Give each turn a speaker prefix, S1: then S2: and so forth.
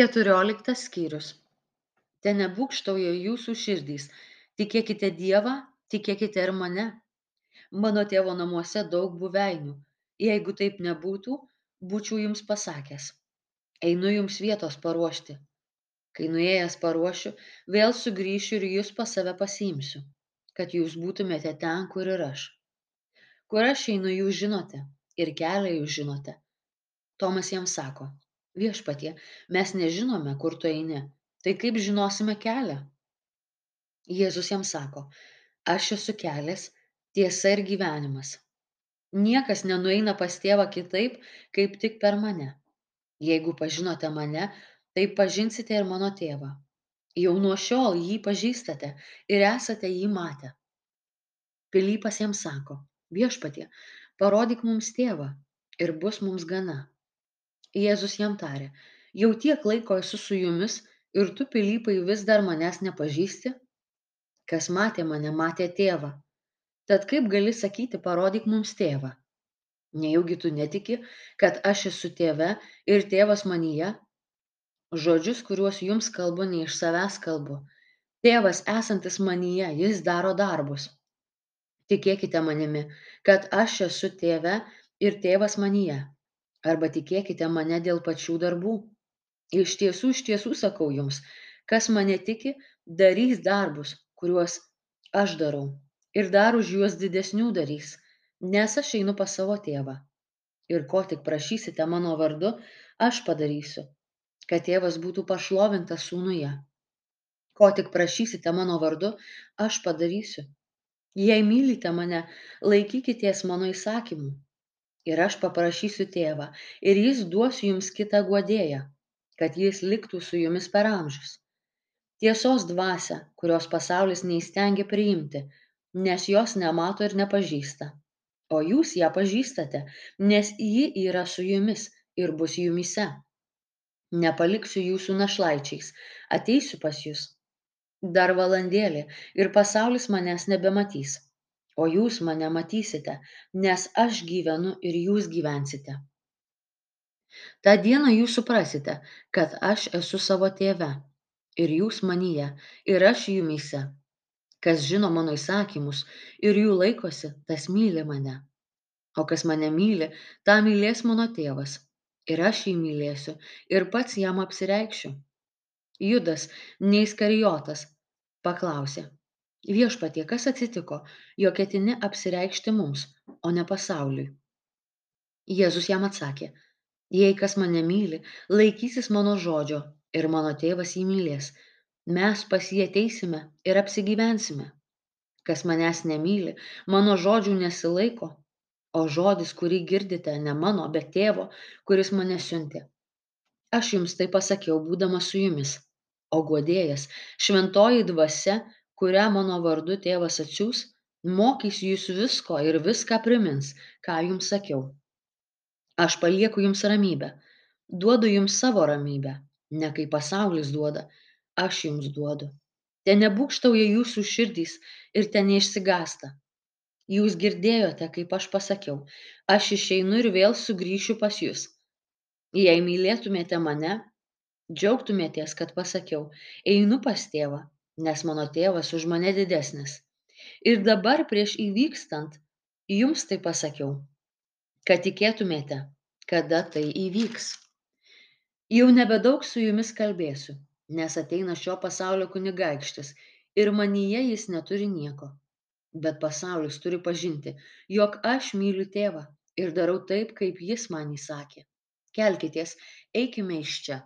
S1: keturioliktas skyrius. Tenebūgštauja jūsų širdys. Tikėkite dievą tikėkite ir mane. Mano tėvo namuose daug buveinių. Jeigu taip nebūtų būčiau jums pasakęs. Einu jums vietos paruošti. Kai nuėjęs paruošiu vėl sugrįšiu ir jus pas save pasiimsiu kad jūs būtumėte ten kur ir aš. Kur aš einu jūs žinote ir kelią jūs žinote. Tomas jam sako viešpatie mes nežinome kur tu eini. Tai kaip žinosime kelią? Jėzus jam sako aš esu kelias tiesa ir gyvenimas. Niekas nenueina pas tėvą kitaip kaip tik per mane. Jeigu pažinote mane tai pažinsite ir mano tėvą. Jau nuo šiol jį pažįstate ir esate jį matę. Pilypas jam sako viešpatie parodyk mums tėvą ir bus mums gana jėzus jam tarė jau tiek laiko esu su jumis ir tu pilypai vis dar manęs nepažįsti? Kas matė mane matė tėvą. Tad kaip gali sakyti parodyk mums tėvą? Nejaugi tu netiki kad aš esu tėve ir tėvas manyje? Žodžius kuriuos jums kalbu ne iš savęs kalbu. Tėvas esantis manyje jis daro darbus. Tikėkite manimi kad aš esu tėve ir tėvas manyje arba tikėkite mane dėl pačių darbų. Iš tiesų, iš tiesų sakau jums, kas mane tiki, darys darbus, kuriuos aš darau, ir dar už juos didesnių darys, nes aš einu pas savo tėvą. Ir ko tik prašysite mano vardu, aš padarysiu, kad tėvas būtų pašlovintas sūnuje. Ko tik prašysite mano vardu, aš padarysiu. Jei mylite mane, laikykitės mano įsakymų ir aš paprašysiu tėvą ir jis duos jums kitą guodėją kad jis liktų su jumis per amžius. Tiesos dvasią kurios pasaulis neįstengia priimti nes jos nemato ir nepažįsta. O jūs ją pažįstate nes ji yra su jumis ir bus jumyse nepaliksiu jūsų našlaičiais ateisiu pas jus. Dar valandėlė ir pasaulis manęs nebematys o jūs mane matysite nes aš gyvenu ir jūs gyvensite. Tą dieną jūs suprasite kad aš esu savo tėve ir jūs manyje ir aš jumyse. Kas žino mano įsakymus ir jų laikosi tas myli mane. O kas mane myli tą mylės mano tėvas ir aš jį mylėsiu ir pats jam apsireikšiu. Judas neiskarijotas paklausė viešpatie kas atsitiko? Jog ketini apsireikšti mums o ne pasauliui. Jėzus jam atsakė jei kas mane myli laikysis mano žodžio ir mano tėvas jį mylės. Mes pas jį ateisime ir apsigyvensime. Kas manęs nemyli mano žodžių nesilaiko o žodis kurį girdite ne mano bet tėvo kuris mane siuntė. Aš jums tai pasakiau būdamas su jumis. O guodėjas šventoji dvasia kurią mano vardu tėvas atsiųs mokys jus visko ir viską primins ką jums sakiau. Aš palieku jums ramybę duodu jums savo ramybę ne kaip pasaulis duoda aš jums duodu. Te nebūkštauja jūsų širdys ir te neišsigąsta. Jūs girdėjote kaip aš pasakiau aš išeinu ir vėl sugrįšiu pas jus. Jei mylėtumėte mane džiaugtumėtės kad pasakiau einu pas tėvą nes mano tėvas už mane didesnis. Ir dabar prieš įvykstant jums tai pasakiau kad tikėtumėte kada tai įvyks. Jau nebedaug su jumis kalbėsiu nes ateina šio pasaulio kunigaikštis ir manyje jis neturi nieko. Bet pasaulis turi pažinti jog aš myliu tėvą ir darau taip kaip jis man įsakė. Kelkitės eikime iš čia